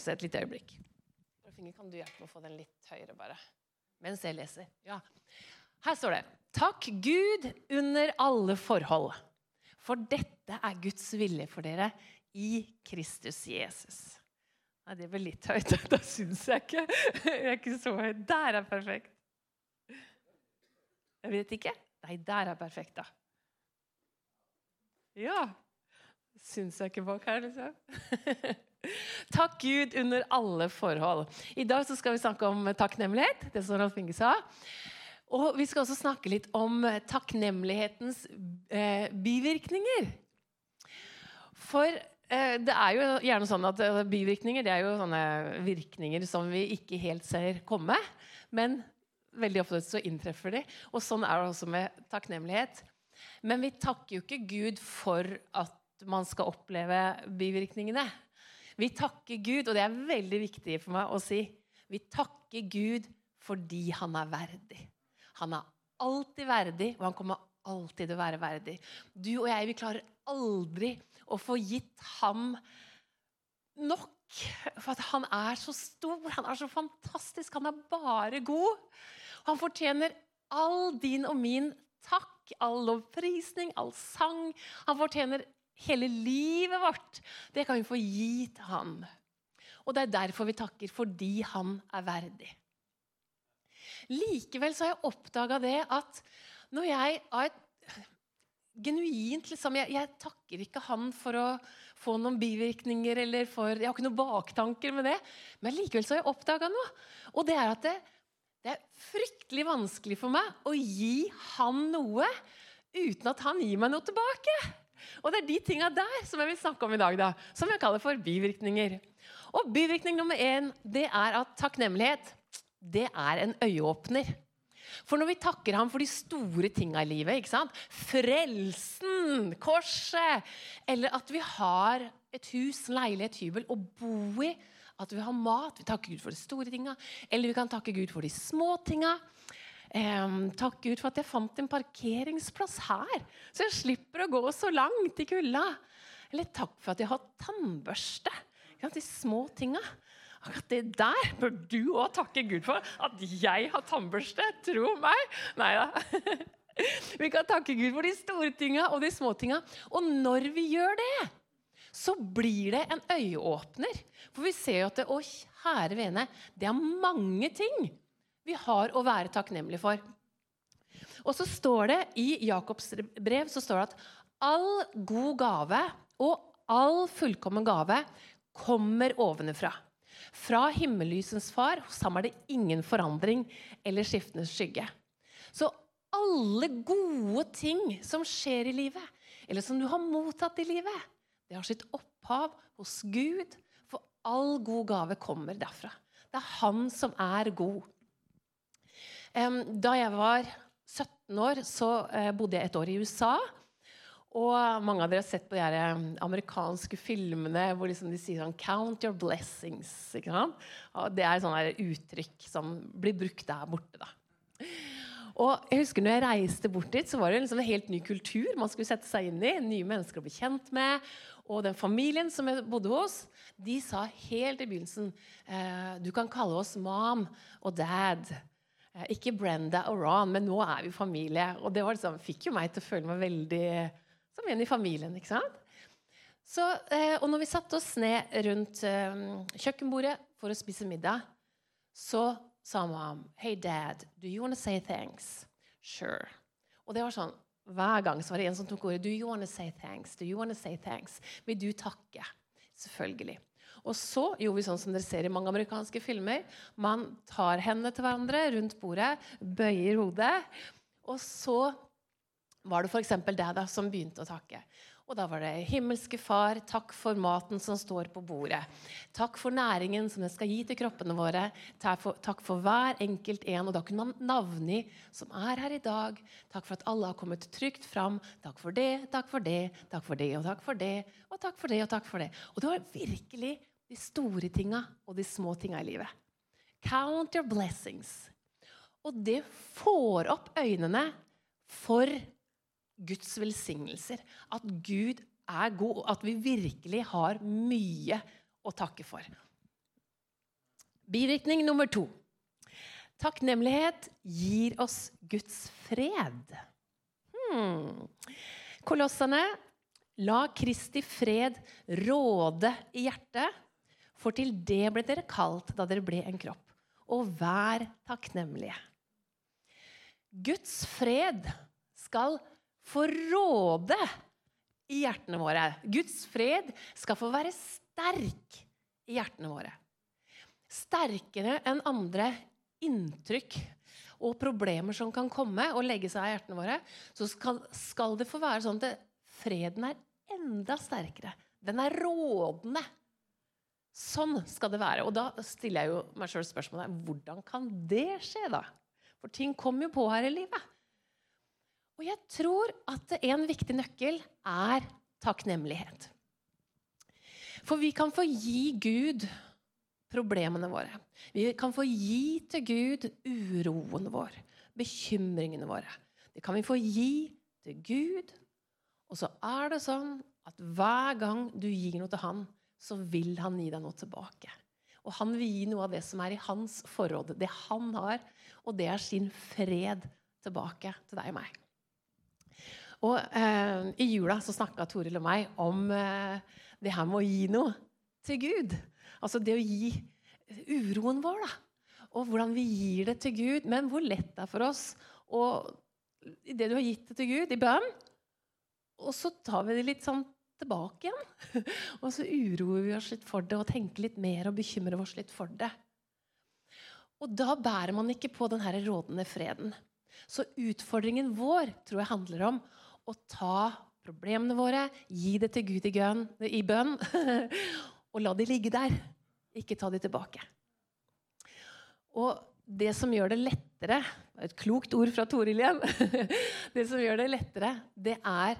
Så et lite øyeblikk. Kan du hjelpe meg å få den litt høyere, bare? Mens jeg leser. Ja. Her står det Takk Gud under alle forhold. For dette er Guds vilje for dere i Kristus Jesus. Nei, det ble litt høyt. Da syns jeg ikke. Jeg er ikke så høy. Der er perfekt. Jeg vet ikke. Nei, der er perfekt, da. Ja. Syns jeg ikke bak her, liksom. Takk Gud under alle forhold. I dag skal vi snakke om takknemlighet. det som Rolf Inge sa. Og vi skal også snakke litt om takknemlighetens eh, bivirkninger. For eh, det er jo gjerne sånn at eh, bivirkninger det er jo sånne virkninger som vi ikke helt ser komme. Men veldig ofte så inntreffer de. Og sånn er det også med takknemlighet. Men vi takker jo ikke Gud for at man skal oppleve bivirkningene. Vi takker Gud, og det er veldig viktig for meg å si, vi takker Gud fordi han er verdig. Han er alltid verdig, og han kommer alltid til å være verdig. Du og jeg vi klarer aldri å få gitt ham nok. For at han er så stor, han er så fantastisk, han er bare god. Han fortjener all din og min takk, all lovprisning, all sang. Han fortjener hele livet vårt, det kan vi få gi til han. Og det er derfor vi takker, fordi han er verdig. Likevel så har jeg oppdaga det at når jeg et genuint liksom, jeg, jeg, takker ikke han for å få noen bivirkninger eller for Jeg har ikke noen baktanker med det. Men likevel så har jeg oppdaga noe. Og det er at det, det er fryktelig vanskelig for meg å gi han noe uten at han gir meg noe tilbake. Og det er de tinga der som jeg vil snakke om i dag, da, som jeg kaller for bivirkninger. Og bivirkning nummer én det er at takknemlighet det er en øyeåpner. For når vi takker ham for de store tinga i livet, ikke sant? frelsen, korset, eller at vi har et hus, leilighet, hybel å bo i, at vi har mat Vi takker Gud for de store tinga. Eller vi kan takke Gud for de små tinga. Takk Gud for at jeg fant en parkeringsplass her, så jeg slipper å gå så langt i kulda. Eller takk for at jeg har tannbørste. De små tinga. Akkurat det der bør du òg takke Gud for. At jeg har tannbørste. Tro meg. Nei da. Vi kan takke Gud for de store tinga og de små tinga. Og når vi gjør det, så blir det en øyeåpner. For vi ser jo at det, å, kjære vene, det er mange ting vi har å være takknemlige for. Og så står det I Jakobs brev så står det at all god gave og all fullkommen gave kommer ovenfra. Fra himmellysens far. Hos ham er det ingen forandring eller skiftende skygge. Så alle gode ting som skjer i livet, eller som du har mottatt i livet, det har sitt opphav hos Gud. For all god gave kommer derfra. Det er Han som er god. Da jeg var 17 år, så eh, bodde jeg et år i USA. Og mange av dere har sett på de amerikanske filmene hvor liksom de sier sånn 'Count your blessings'. ikke sant? Og det er sånne uttrykk som blir brukt der borte. da. Og jeg husker når jeg reiste bort dit, så var det liksom en helt ny kultur man skulle sette seg inn i. Nye mennesker å bli kjent med. Og den familien som jeg bodde hos, de sa helt i begynnelsen eh, Du kan kalle oss mom og dad. Eh, ikke Brenda og Ron, men nå er vi familie. Og det liksom, fikk jo meg til å føle meg veldig som en i familien. ikke sant? Så, eh, og når vi satte oss ned rundt eh, kjøkkenbordet for å spise middag, så sa mamma Hey, dad, do you want to say thanks? Sure. Og det var sånn, Hver gang så var det en som tok ordet. Do you want to say thanks? Do you want to say thanks? Vil du takke? Selvfølgelig. Og så gjorde vi sånn som dere ser i mange amerikanske filmer. Man tar hendene til hverandre rundt bordet, bøyer hodet. Og så var det f.eks. deg da, som begynte å takke. Og da var det 'Himmelske Far, takk for maten som står på bordet'. 'Takk for næringen som den skal gi til kroppene våre'. Takk for, hver enkelt en. Og da kunne man navngi som er her i dag. 'Takk for at alle har kommet trygt fram'. 'Takk for det, takk for det, takk for det og takk for det'. Og takk for det og takk for det. Og det var virkelig de store tinga og de små tinga i livet. Count your blessings. Og det får opp øynene for Guds velsignelser. At Gud er god, og at vi virkelig har mye å takke for. Bivirkning nummer to. Takknemlighet gir oss Guds fred. Hmm. Kolossene, La Kristi fred råde i hjertet, for til det ble dere kalt da dere ble en kropp. Og vær takknemlige. Guds fred skal få råde i hjertene våre. Guds fred skal få være sterk i hjertene våre. Sterkere enn andre inntrykk og problemer som kan komme og legge seg i hjertene våre, så skal, skal det få være sånn at freden er enda sterkere. Den er rådende. Sånn skal det være. Og da stiller jeg jo meg sjøl spørsmålet hvordan kan det skje, da? For ting kommer jo på her i livet. Og jeg tror at en viktig nøkkel er takknemlighet. For vi kan få gi Gud problemene våre. Vi kan få gi til Gud uroen vår, bekymringene våre. Det kan vi få gi til Gud. Og så er det sånn at hver gang du gir noe til han, så vil han gi deg noe tilbake. Og han vil gi noe av det som er i hans forråd, det han har, og det er sin fred tilbake til deg og meg. Og eh, I jula så snakka Toril og meg om eh, det her med å gi noe til Gud. Altså det å gi uroen vår, da. Og hvordan vi gir det til Gud. Men hvor lett det er for oss å det du har gitt det til Gud i bønn, og så tar vi det litt sånn tilbake igjen. Og så uroer vi oss litt for det og tenker litt mer og bekymrer oss litt for det. Og da bærer man ikke på den rådende freden. Så utfordringen vår tror jeg handler om å ta problemene våre, gi det til Gud i, bønn, og la de ligge der. Ikke ta de tilbake. Og det som gjør det lettere Et klokt ord fra Toril igjen. Det som gjør det lettere, det er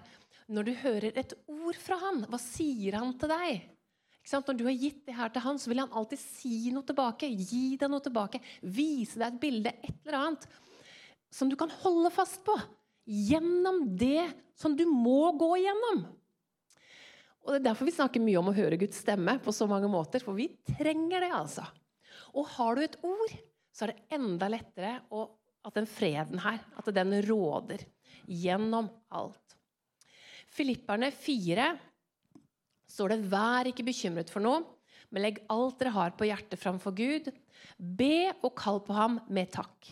når du hører et ord fra han, hva sier han til deg? Når du har gitt det her til han, så vil han alltid si noe tilbake. Gi deg noe tilbake. Vise deg et bilde, et eller annet, som du kan holde fast på. Gjennom det som du må gå igjennom. Og Det er derfor vi snakker mye om å høre Guds stemme på så mange måter. For vi trenger det, altså. Og har du et ord, så er det enda lettere å, at den freden her, at den råder gjennom alt. Filipperne 4 står det 'Vær ikke bekymret for noe', men legg alt dere har på hjertet framfor Gud. Be og kall på ham med takk.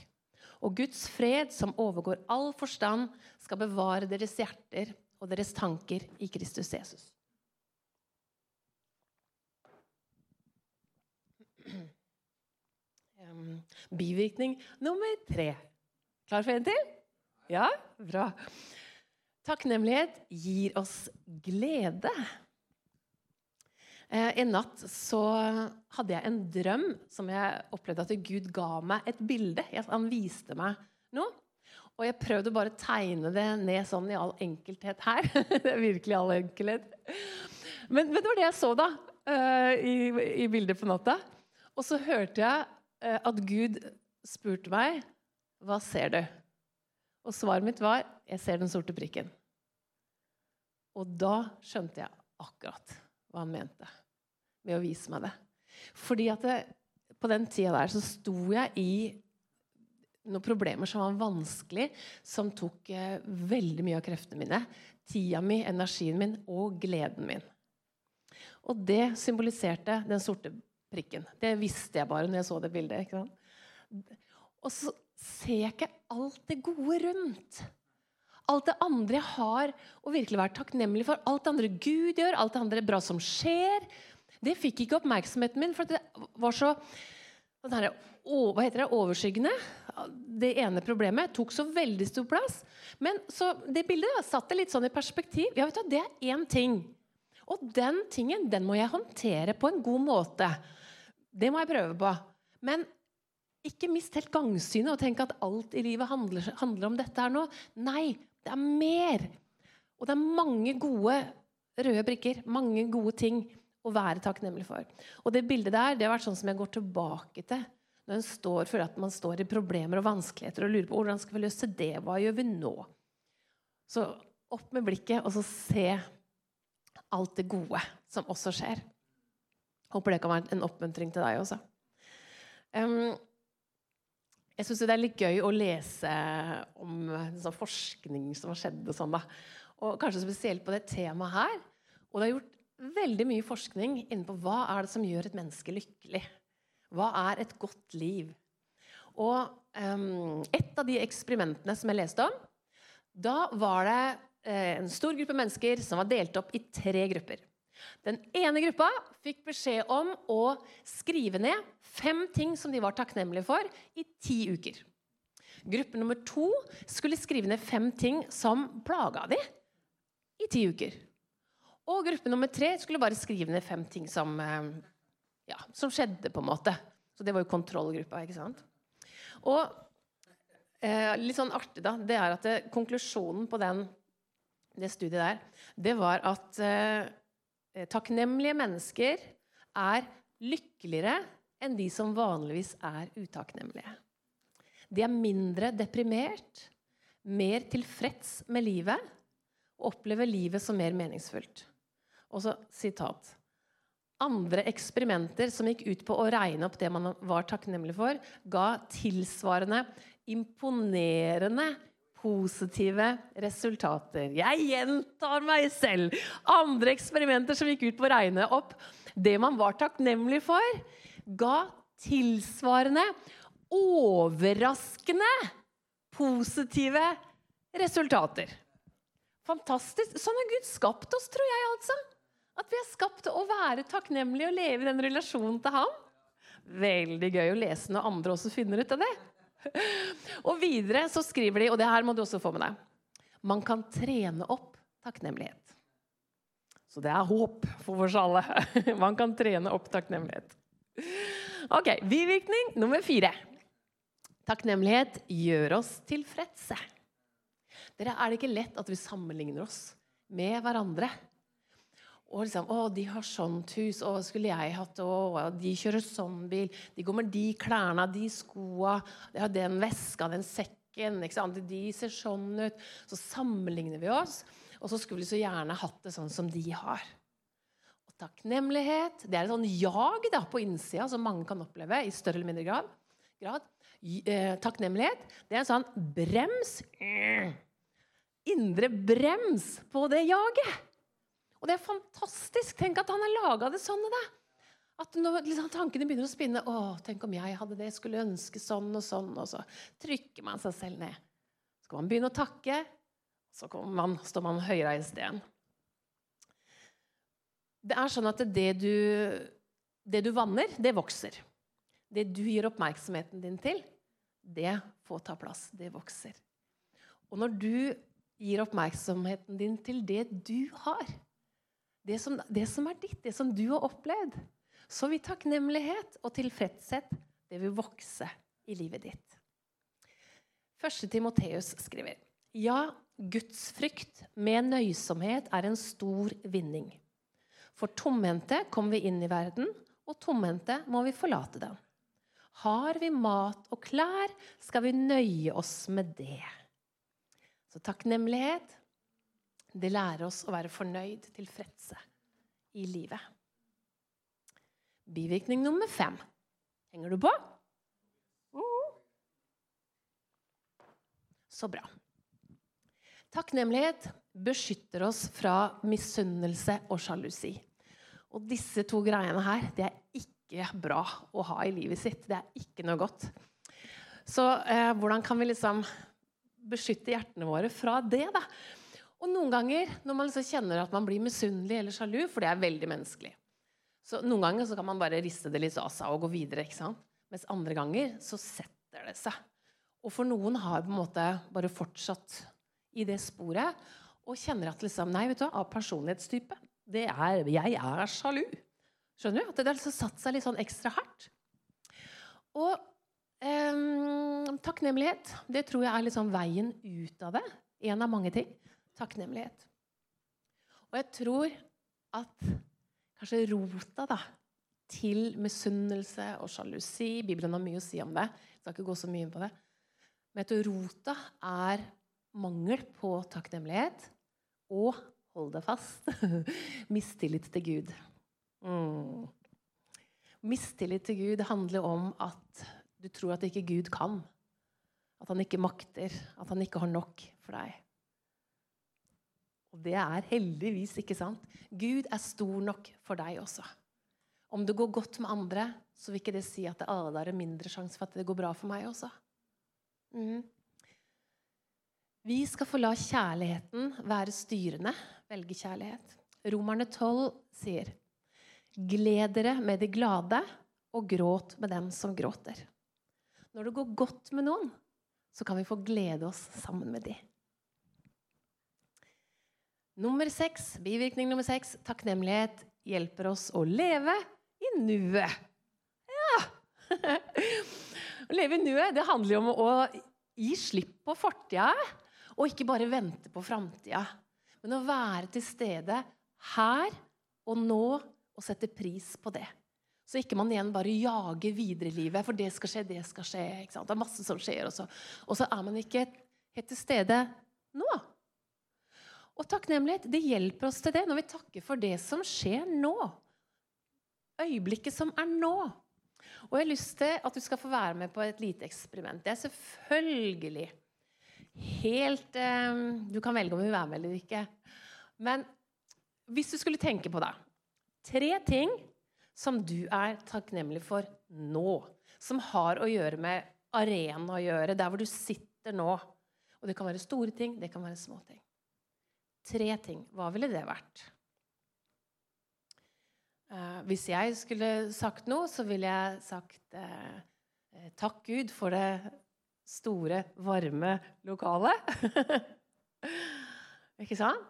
Og Guds fred, som overgår all forstand, skal bevare deres hjerter og deres tanker i Kristus Jesus. Bivirkning nummer tre. Klar for en til? Ja? Bra. Takknemlighet gir oss glede. Eh, en natt så hadde jeg en drøm som jeg opplevde at Gud ga meg et bilde. Han viste meg noe. Og jeg prøvde bare å tegne det ned sånn i all enkelthet her. det er virkelig all enkelhet. Men, men, det var det jeg så da, uh, i, i, bildet på natta. Og så hørte jeg uh, at Gud spurte meg, 'Hva ser du?' Og svaret mitt var, 'Jeg ser den sorte prikken'. Og da skjønte jeg akkurat hva han mente med å vise meg det. Fordi at det, på den tida der så sto jeg i noen problemer som var vanskelig, som tok eh, veldig mye av kreftene mine. Tida mi, energien min og gleden min. Og det symboliserte den sorte prikken. Det visste jeg bare når jeg så det bildet. Og så ser jeg ikke alt det gode rundt alt det andre jeg har å virkelig være takknemlig for, alt det andre Gud gjør, alt det andre bra som skjer, det fikk ikke oppmerksomheten min, for det var så her, hva heter det, overskyggende. Det ene problemet tok så veldig stor plass. Men så det bildet satte litt sånn i perspektiv. Ja, vet du, Det er én ting. Og den tingen den må jeg håndtere på en god måte. Det må jeg prøve på. Men ikke mist helt gangsynet og tenk at alt i livet handler, handler om dette her nå. Nei, det er mer. Og det er mange gode røde brikker, mange gode ting å være takknemlig for. Og det bildet der det har vært sånn som jeg går tilbake til når en står for at man står i problemer og vanskeligheter og lurer på hvordan skal vi løse det. Hva gjør vi nå? Så opp med blikket og så se alt det gode som også skjer. Håper det kan være en oppmuntring til deg også. Um, jeg syns det er litt gøy å lese om sånn forskning som har skjedd. Og sånn da. Og kanskje spesielt på det temaet her. Og det er gjort veldig mye forskning innenpå hva er det som gjør et menneske lykkelig. Hva er et godt liv? Og um, et av de eksperimentene som jeg leste om, da var det eh, en stor gruppe mennesker som var delt opp i tre grupper. Den ene gruppa fikk beskjed om å skrive ned fem ting som de var takknemlige for, i ti uker. Gruppe nummer to skulle skrive ned fem ting som plaga de, i ti uker. Og gruppe nummer tre skulle bare skrive ned fem ting som, eh, ja, som skjedde, på en måte. Så det var jo kontrollgruppa, ikke sant. Og eh, litt sånn artig, da, det er at det, konklusjonen på den, det studiet der, det var at eh, takknemlige mennesker er lykkeligere enn de som vanligvis er utakknemlige. De er mindre deprimert, mer tilfreds med livet og opplever livet som mer meningsfullt. Og så sitat. Andre eksperimenter som gikk ut på å regne opp det man var takknemlig for, ga tilsvarende imponerende positive resultater. Jeg gjentar meg selv. Andre eksperimenter som gikk ut på å regne opp det man var takknemlig for, ga tilsvarende overraskende positive resultater. Fantastisk. Sånn har Gud skapt oss, tror jeg. altså. At vi er skapt til å være takknemlige og leve i den relasjonen til ham. Veldig gøy å lese når andre også finner ut av det. Og videre så skriver de, og det her må du også få med deg Man kan trene opp takknemlighet. Så det er håp for oss alle. Man kan trene opp takknemlighet. Ok, Bivirkning nummer fire. Takknemlighet gjør oss tilfredse. Dere, Er det ikke lett at vi sammenligner oss med hverandre? Og liksom, 'Å, de har sånt hus. Å, skulle jeg hatt Å, de kjører sånn bil. De går med de klærne, de skoa, de har den veska, den sekken. ikke sant? De ser sånn ut. Så sammenligner vi oss, og så skulle vi så gjerne hatt det sånn som de har. Og takknemlighet det er et sånn jag da, på innsida som mange kan oppleve i større eller mindre grad. grad. Eh, takknemlighet det er en sånn brems Indre brems på det jaget. Og det er fantastisk. Tenk at han har laga det sånn. Da. At når liksom, tankene begynner å spinne å, tenk om jeg hadde det, skulle ønske sånn og sånn. Og så trykker man seg selv ned. Så kan man begynne å takke. Så man, står man høyreist igjen. Det er sånn at det du, det du vanner, det vokser. Det du gir oppmerksomheten din til, det får ta plass. Det vokser. Og når du gir oppmerksomheten din til det du har, det som, det som, er ditt, det som du har opplevd, så vil takknemlighet og tilfredshet det vil vokse i livet ditt. Første Timoteus skriver ja, gudsfrykt med nøysomhet er en stor vinning. For tomhendte kommer vi inn i verden, og tomhendte må vi forlate den. Har vi mat og klær, skal vi nøye oss med det. Så takknemlighet det lærer oss å være fornøyd, tilfredse i livet. Bivirkning nummer fem. Henger du på? Så bra. Takknemlighet beskytter oss fra misunnelse og sjalusi. Og disse to greiene her, det er ikke bra å ha i livet sitt. Det er ikke noe godt. Så eh, hvordan kan vi liksom beskytte hjertene våre fra det? da? Og noen ganger når man liksom kjenner at man blir misunnelig eller sjalu, for det er veldig menneskelig så Noen ganger så kan man bare riste det litt av seg og gå videre. ikke sant? Mens andre ganger så setter det seg. Og for noen har på en måte bare fortsatt i det sporet og kjenner at liksom, nei, vet du, av personlighetstype det er, Jeg er sjalu. Skjønner du? At det har liksom satt seg litt sånn ekstra hardt. Og eh, takknemlighet, det tror jeg er liksom veien ut av det. En av mange ting takknemlighet. Og jeg tror at kanskje rota da, til misunnelse og sjalusi Bibelen har mye å si om det. Jeg skal ikke gå så mye inn på det. Men jeg tror rota er mangel på takknemlighet og hold deg fast mistillit til Gud. Mm. Mistillit til Gud handler om at du tror at ikke Gud kan. At han ikke makter, at han ikke har nok for deg. Og det er heldigvis ikke sant. Gud er stor nok for deg også. Om det går godt med andre, så vil ikke det si at det er mindre sjanse for at det går bra for meg også. Mm. Vi skal få la kjærligheten være styrende, velge kjærlighet. Romerne 12 sier Gled dere med de glade, og gråt med dem som gråter. Når det går godt med noen, så kan vi få glede oss sammen med de. Nummer seks, bivirkning nummer seks, takknemlighet hjelper oss å leve i nuet. Ja! å leve i nuet det handler jo om å gi slipp på fortida og ikke bare vente på framtida. Men å være til stede her og nå og sette pris på det. Så ikke man igjen bare jager videre i livet, for det skal skje, det skal skje. Det er masse som skjer, og så, og så er man ikke helt til stede nå. Og takknemlighet det hjelper oss til det når vi takker for det som skjer nå. Øyeblikket som er nå. Og jeg har lyst til at du skal få være med på et lite eksperiment. Det er selvfølgelig helt eh, Du kan velge om du vil være med eller ikke. Men hvis du skulle tenke på det Tre ting som du er takknemlig for nå. Som har å gjøre med arena å gjøre, der hvor du sitter nå. Og det kan være store ting, det kan være små ting. Tre ting. Hva ville det vært? Eh, hvis jeg skulle sagt noe, så ville jeg sagt eh, takk Gud for det store, varme lokalet. Ikke sant?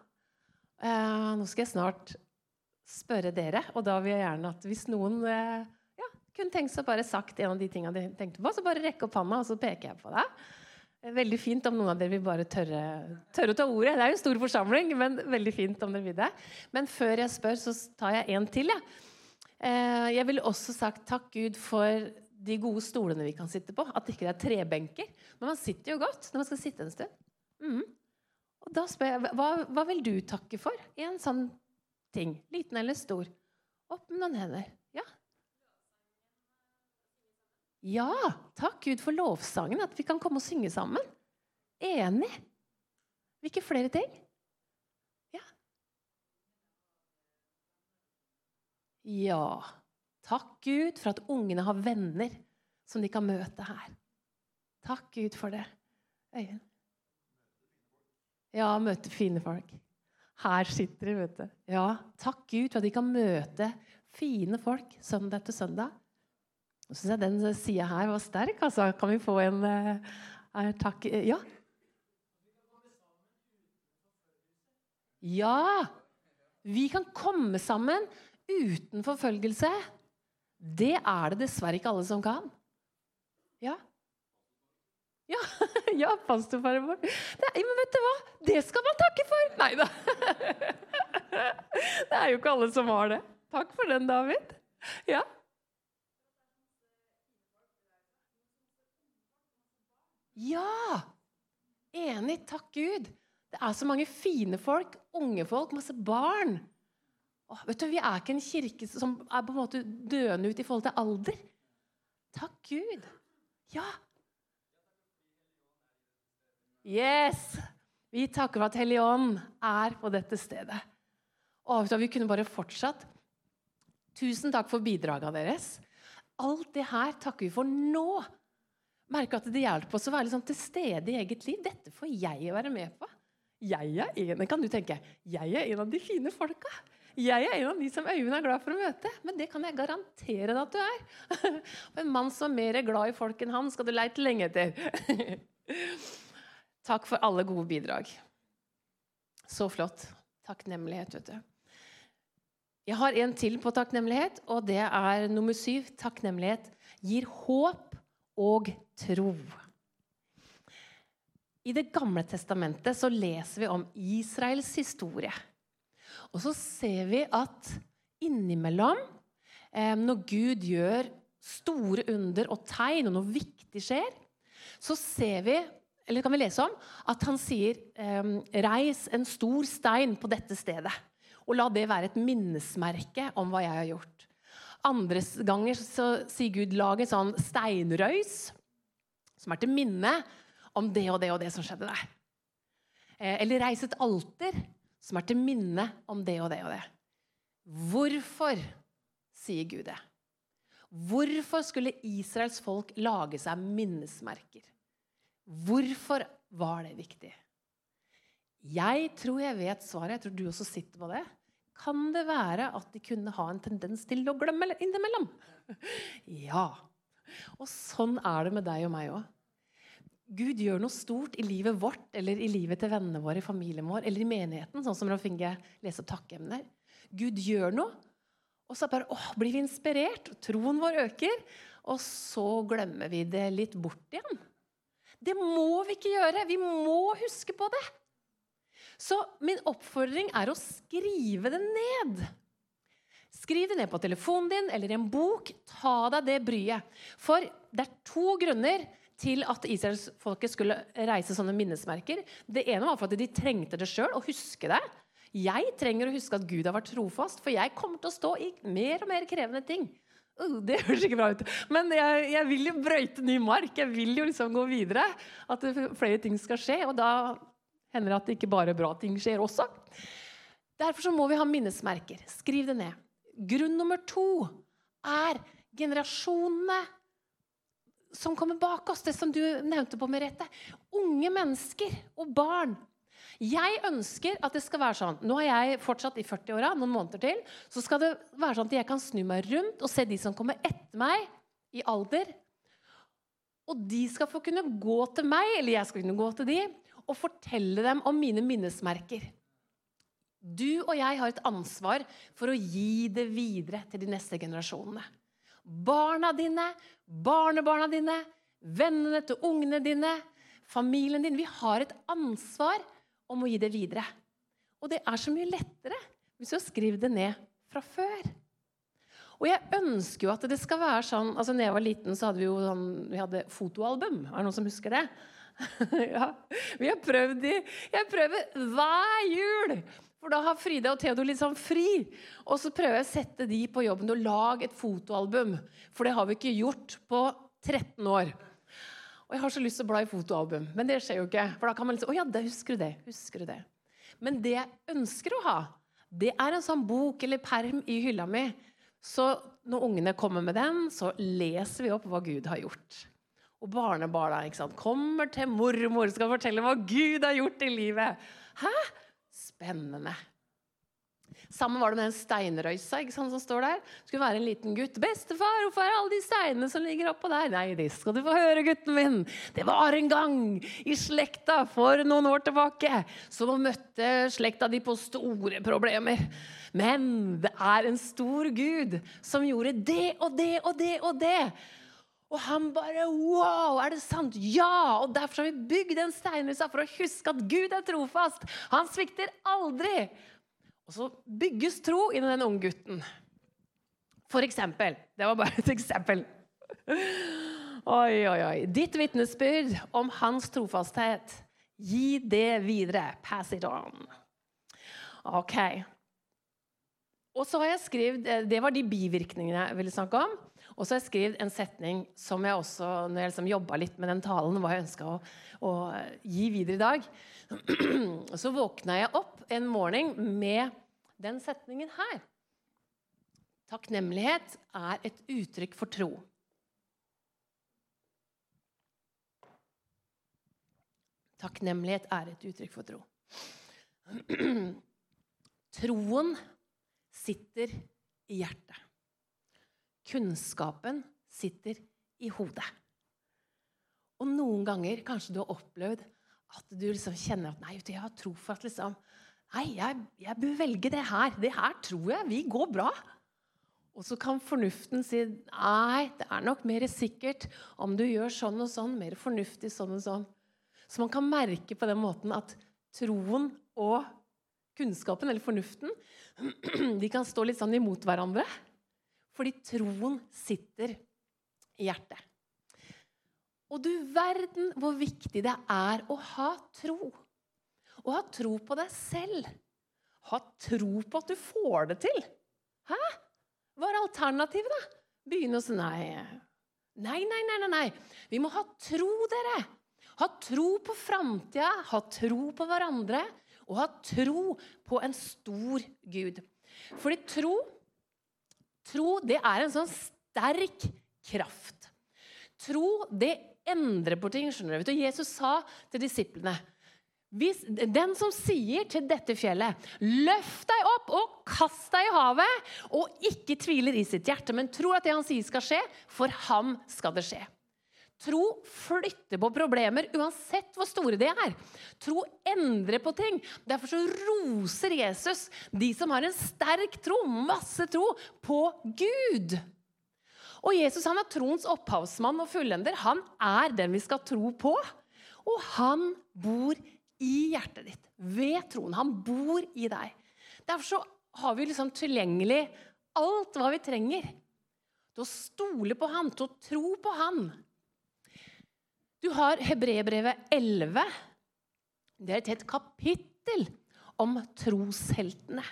Eh, nå skal jeg snart spørre dere. Og da vil jeg gjerne at hvis noen eh, ja, kunne tenkt seg bare sagt en av de tingene de tenkte på, så bare rekke opp hånda, og så peker jeg på deg. Veldig fint om noen av dere vil bare tørre, tørre, å ta ordet. Det er jo en stor forsamling, men veldig fint om dere vil det. Men før jeg spør, så tar jeg en til. Ja. Eh, jeg ville også sagt takk Gud for de gode stolene vi kan sitte på. At ikke det er trebenker. Men man sitter jo godt når man skal sitte en stund. Mm. Og da spør jeg, hva, hva vil du takke for en sånn ting. Liten eller stor. Opp med noen hender. Ja. Takk Gud for lovsangen, at vi kan komme og synge sammen. Enig. Hvilke flere ting? Ja. Ja. Takk Gud for at ungene har venner som de kan møte her. Takk Gud for det. Øyvind? Ja, møte fine folk. Her sitter de, vet du. Ja, takk Gud for at de kan møte fine folk søndag etter søndag. Syns jeg den sida her var sterk. altså. Kan vi få en uh, takk Ja? Ja! Vi kan komme sammen uten forfølgelse. Det er det dessverre ikke alle som kan. Ja. Ja, ja pastorfaren vår. Men vet du hva? Det skal man takke for! Nei da. Det er jo ikke alle som har det. Takk for den, David. Ja. Ja! Enig. Takk Gud. Det er så mange fine folk, unge folk, masse barn. Åh, vet du, Vi er ikke en kirke som er på en måte døende ut i forhold til alder. Takk Gud. Ja, Yes! Vi takker for at Hellig Ånd er på dette stedet. Og Vi kunne bare fortsatt. Tusen takk for bidragene deres. Alt det her takker vi for nå. Merker at det hjelper oss å være liksom til stede i eget liv. Dette får jeg være med på. Jeg er en, kan du tenke, jeg er en av de fine folka. Jeg er en av de som Øyvind er glad for å møte. Men det kan jeg garantere deg at du er. en mann som er mer glad i folk enn han, skal du leite lenge etter. Takk for alle gode bidrag. Så flott. Takknemlighet, vet du. Jeg har en til på takknemlighet, og det er nummer syv. Takknemlighet gir håp og tro. I Det gamle testamentet så leser vi om Israels historie. Og så ser vi at innimellom, eh, når Gud gjør store under og tegn, og noe viktig skjer, så ser vi eller kan vi lese om at han sier ehm, Reis en stor stein på dette stedet, og la det være et minnesmerke om hva jeg har gjort. Andre ganger så sier Gud lag en sånn steinrøys som er til minne om det og det og det som skjedde der. Eh, eller reis et alter som er til minne om det og det og det. Hvorfor sier Gud det? Hvorfor skulle Israels folk lage seg minnesmerker? Hvorfor var det viktig? Jeg tror jeg vet svaret. Jeg tror du også sitter på det. Kan det være at de kunne ha en tendens til å glemme innimellom? Ja. Og sånn er det med deg og meg òg. Gud gjør noe stort i livet vårt eller i livet til vennene våre, i familien vår eller i menigheten. sånn som Rolf Inge leser opp takkeemner. Gud gjør noe, og så bare, åh, blir vi inspirert. og Troen vår øker. Og så glemmer vi det litt bort igjen. Det må vi ikke gjøre. Vi må huske på det. Så min oppfordring er å skrive det ned. Skriv det ned på telefonen din eller i en bok. Ta deg det bryet. For det er to grunner til at israelsfolket skulle reise sånne minnesmerker. Det ene var for at de trengte det sjøl, å huske det. Jeg trenger å huske at Gud har vært trofast, for jeg kommer til å stå i mer og mer krevende ting. Uh, det høres ikke bra ut. Men jeg, jeg, vil jo brøyte ny mark. Jeg vil jo liksom gå videre. At flere ting skal skje. Og da hender at det ikke bare bra ting skjer også. Derfor må vi ha minnesmerker. Skriv det ned. Grunn nummer to er generasjonene som kommer bak oss. Det som du nevnte på, Merete. Unge mennesker og barn jeg ønsker at det skal være sånn Nå er jeg fortsatt i 40-åra, noen måneder til. Så skal det være sånn at jeg kan snu meg rundt og se de som kommer etter meg i alder. Og de skal få kunne gå til meg, eller jeg skal kunne gå til de, og fortelle dem om mine minnesmerker. Du og jeg har et ansvar for å gi det videre til de neste generasjonene. Barna dine, barnebarna dine, vennene til ungene dine, familien din. Vi har et ansvar om å gi det videre. Og det er så mye lettere hvis du har skrevet det ned fra før. Og jeg ønsker jo at det skal være sånn altså når jeg var liten, så hadde vi jo sånn, vi hadde fotoalbum. Er det noen som husker det? ja. Vi har prøvd de. Jeg prøver hver jul! For da har Frida og Theodor litt sånn fri. Og så prøver jeg å sette de på jobben og lage et fotoalbum. For det har vi ikke gjort på 13 år. Og jeg har så lyst til å bla i fotoalbum, men det skjer jo ikke. For da kan man liksom, å ja, det husker du det, husker du det. Men det jeg ønsker å ha, det er en sånn bok eller perm i hylla mi. Så når ungene kommer med den, så leser vi opp hva Gud har gjort. Og barnebarna ikke sant? kommer til mormor skal fortelle hva Gud har gjort i livet. Hæ? Spennende. Sammen var det med den steinrøysa ikke sant, som står der. Det skulle være en liten gutt. 'Bestefar, hvorfor er alle de steinene som ligger oppå der?' 'Nei, det skal du få høre, gutten min. Det var en gang i slekta for noen år tilbake så møtte slekta de på store problemer.' Men det er en stor gud som gjorde det og det og det og det. Og han bare Wow, er det sant? Ja! Og derfor har vi bygd den steinhusa for å huske at Gud er trofast. Han svikter aldri. Og så bygges tro innen den unge gutten. For eksempel. Det var bare et eksempel. Oi, oi, oi. Ditt vitnesbyrd om hans trofasthet. Gi det videre. Pass it on. Ok. Og så har jeg skrevet, eh, Det var de bivirkningene jeg ville snakke om. Og så har jeg skrevet en setning som jeg også, når jeg liksom jobba litt med den talen, hva jeg ønska å, å, gi videre i dag. Så våkna jeg opp en morgen med den setningen her. Takknemlighet er et uttrykk for tro. Takknemlighet er et uttrykk for tro. Troen sitter i hjertet. Kunnskapen sitter i hodet. Og noen ganger kanskje du har opplevd at du liksom kjenner at nei, jeg har tro for at liksom, Nei, jeg, jeg bør velge det her. Det her tror jeg vi går bra. Og så kan fornuften si nei, det er nok mer sikkert om du gjør sånn og sånn. Mer fornuftig sånn og sånn. Så man kan merke på den måten at troen og kunnskapen, eller fornuften, de kan stå litt sånn imot hverandre. Fordi troen sitter i hjertet. Og du verden hvor viktig det er å ha tro. Å ha tro på deg selv. Ha tro på at du får det til. Hæ? hva er alternativet, da? Begynne å si nei. Nei, nei, nei, nei, nei. Vi må ha tro, dere. Ha tro på framtida, ha tro på hverandre, og ha tro på en stor Gud. Fordi tro, tro det er en sånn sterk kraft. Tro, det endrer på ting. skjønner du. Jesus sa til disiplene hvis, den som sier til dette fjellet, løft deg opp og kast deg i havet, og ikke tviler i sitt hjerte, men tror at det han sier skal skje, for ham skal det skje. Tro flytter på problemer uansett hvor store de er. Tro endrer på ting. Derfor så roser Jesus de som har en sterk tro, masse tro, på Gud. Og Jesus han er troens opphavsmann og fullender. Han er den vi skal tro på. Og han bor i hjertet ditt, ved troen. Han bor i deg. Derfor så har vi liksom tilgjengelig alt hva vi trenger til å stole på han, til å tro på han. Du har Hebrebrevet 11. Det er et helt kapittel om trosheltene.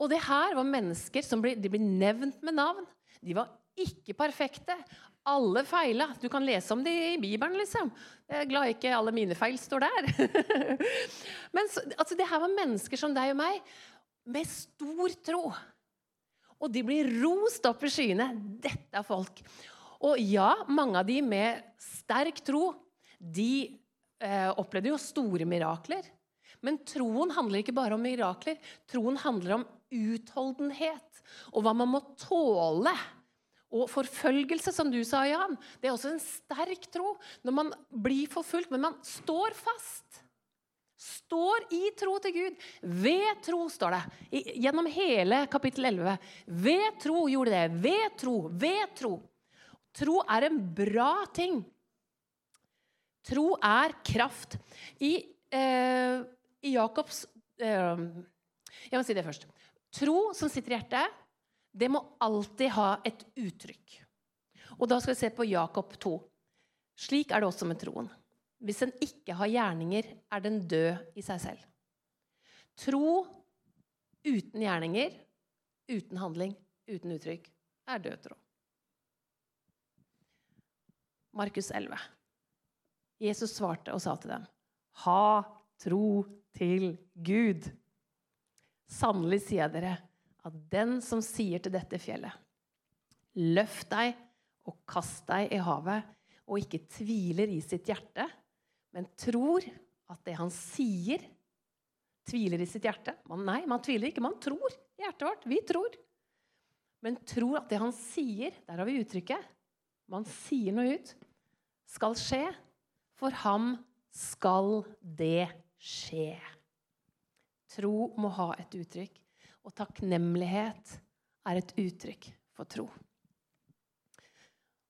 Og det her var mennesker som ble, ble nevnt med navn. De var ikke perfekte. Alle feila. Du kan lese om det i Bibelen, liksom. Jeg er glad ikke alle mine feil står der. Men så, altså, det her var mennesker som deg og meg, med stor tro. Og de blir rost opp i skyene. Dette er folk. Og ja, mange av de med sterk tro, de eh, opplevde jo store mirakler. Men troen handler ikke bare om mirakler. Troen handler om utholdenhet og hva man må tåle og forfølgelse, som du sa, Jan, det er også en sterk tro. Når man blir forfulgt, men man står fast. Står i tro til Gud. Ved tro, står det. Gjennom hele kapittel 11. Ved tro gjorde det. Ved tro. Ved tro. Tro er en bra ting. Tro er kraft. I, eh, i Jakobs eh, Jeg må si det først. Tro som sitter i hjertet, det må alltid ha et uttrykk. Og da skal vi se på Jakob 2. Slik er det også med troen. Hvis den ikke har gjerninger, er den død i seg selv. Tro uten gjerninger, uten handling, uten uttrykk, er død tro. Markus 11. Jesus svarte og sa til dem, ha tro til Gud. Sannelig sier jeg dere, at den som sier til dette fjellet, løft deg og kast deg i havet, og ikke tviler i sitt hjerte, men tror at det han sier, tviler i sitt hjerte man, Nei, man tviler ikke. Man tror i hjertet vårt. Vi tror. Men tror at det han sier Der har vi uttrykket. Man sier noe ut. Skal skje. For ham skal det skje. Tro må ha et uttrykk. Og takknemlighet er et uttrykk for tro.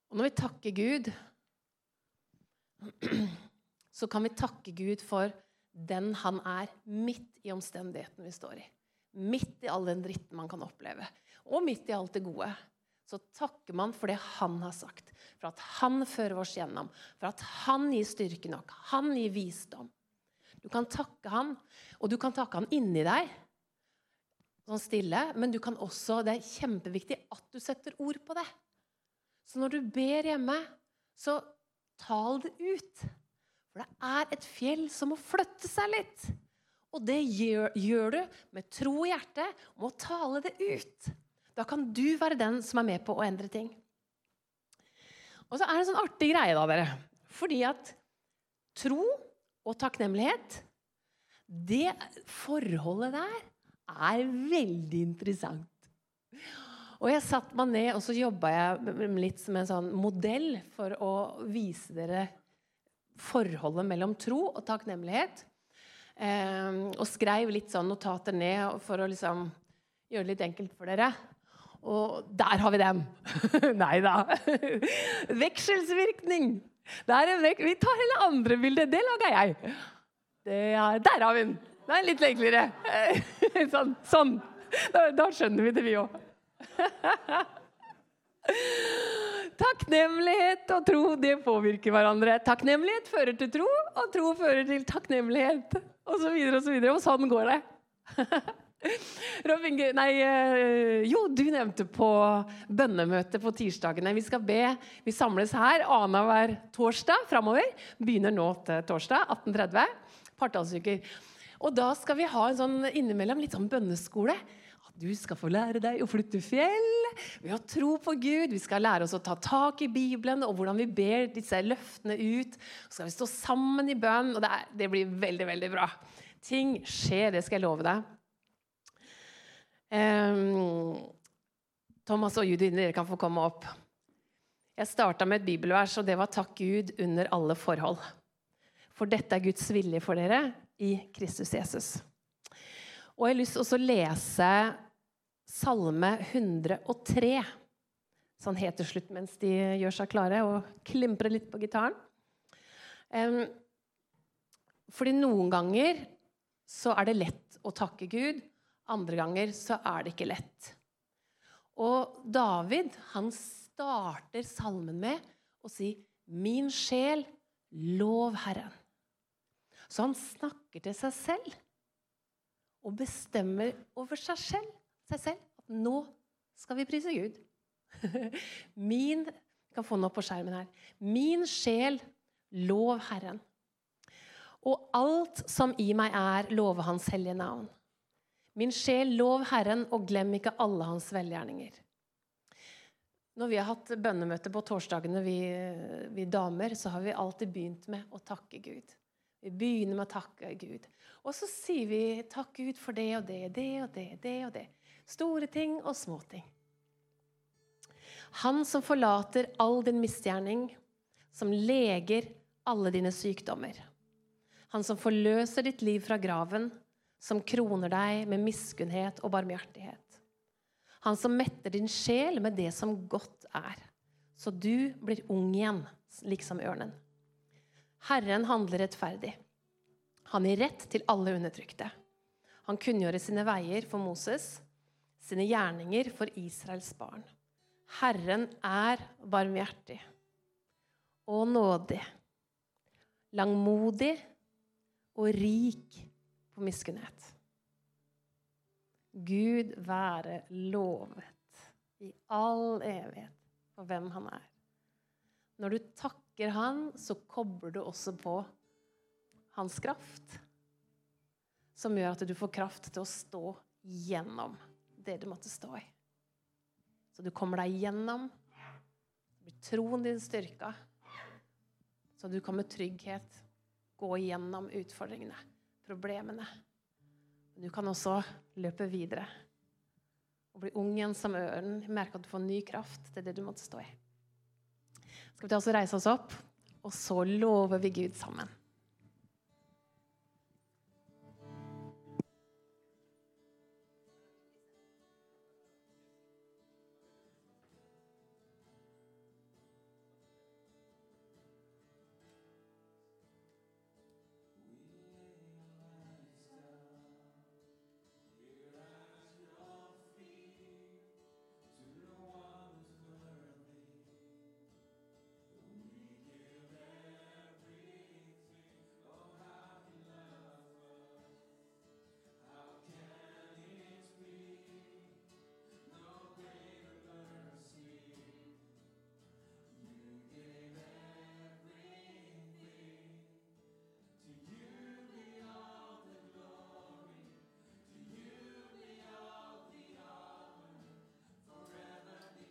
Og når vi takker Gud, så kan vi takke Gud for den han er midt i omstendigheten vi står i. Midt i all den dritten man kan oppleve, og midt i alt det gode. Så takker man for det han har sagt, for at han fører oss gjennom, for at han gir styrke nok, han gir visdom. Du kan takke han, og du kan takke han inni deg sånn stille, men du kan også, det er kjempeviktig at du setter ord på det. Så når du ber hjemme, så tal det ut. For det er et fjell som må flytte seg litt. Og det gjør, gjør du med tro i hjertet om å tale det ut. Da kan du være den som er med på å endre ting. Og så er det en sånn artig greie, da, dere. Fordi at tro og takknemlighet, det forholdet der er veldig interessant. Og jeg satte meg ned og så jobba jeg litt som en sånn modell for å vise dere forholdet mellom tro og takknemlighet. Eh, og skrev litt sånn notater ned for å liksom gjøre det litt enkelt for dere. Og der har vi den! Nei da. Vekselsvirkning. Vek vi tar hele andre bildet. Det laga jeg. Det er, der har vi den! Det er litt enklere. Sånn. sånn. Da, da, skjønner vi det, vi òg. Takknemlighet og tro det påvirker hverandre. Takknemlighet fører til tro, og tro fører til takknemlighet. Og så videre og så videre. Og sånn går det. Robin, nei, eh, jo, du nevnte på bønnemøte på tirsdagene. Vi skal be. Vi samles her annenhver torsdag framover. Begynner nå til torsdag 18.30. Partallsuker. Og da skal vi ha en sånn innimellom litt sånn bønneskole. At du skal få lære deg å flytte fjell ved å tro på Gud. Vi skal lære oss å ta tak i Bibelen og hvordan vi ber disse løftene ut. Så skal vi stå sammen i bønn, og det, er, det blir veldig, veldig bra. Ting skjer, det skal jeg love deg. Um, Thomas og Judy, dere kan få komme opp. Jeg starta med et bibelvers, og det var 'Takk Gud under alle forhold'. For dette er Guds vilje for dere i Kristus Jesus. Og jeg har lyst til å lese Salme 103, sånn helt til slutt mens de gjør seg klare og klimprer litt på gitaren. Um, fordi noen ganger så er det lett å takke Gud. Andre ganger så er det ikke lett. Og David han starter salmen med å si 'Min sjel, lov Herren'. Så han snakker til seg selv og bestemmer over seg selv, seg selv at nå skal vi prise Gud. Min kan få opp på skjermen her. Min sjel, lov Herren. Og alt som i meg er, love Hans hellige navn. Min sjel, lov Herren, og glem ikke alle hans velgjerninger. Når vi har hatt bønnemøte på torsdagene, vi, vi, damer, så har vi alltid begynt med å takke Gud. Vi begynner med å takke Gud. Og så sier vi 'takk Gud for det og det, det og det, det og det'. Store ting og små ting. Han som forlater all din misgjerning, som leger alle dine sykdommer. Han som forløser ditt liv fra graven, som kroner deg med miskunnhet og barmhjertighet. Han som metter din sjel med det som godt er, så du blir ung igjen, liksom ørnen. Herren handler rettferdig. Han gir rett til alle undertrykte. Han kunngjorde sine veier for Moses, sine gjerninger for Israels barn. Herren er barmhjertig og nådig, langmodig og rik på miskunnhet. Gud være lovet i all evighet for hvem han er. Når du takker han, så kobler du også på hans kraft, som gjør at du får kraft til å stå gjennom det du måtte stå i. Så du kommer deg gjennom, så blir troen din styrka, så du kan med trygghet gå gjennom utfordringene problemene. Men du kan også løpe videre og bli ung igjen som ørnen. Merke at du får ny kraft til det du måtte stå i. Skal vi ta oss og reise oss opp, og så lover vi Gud sammen.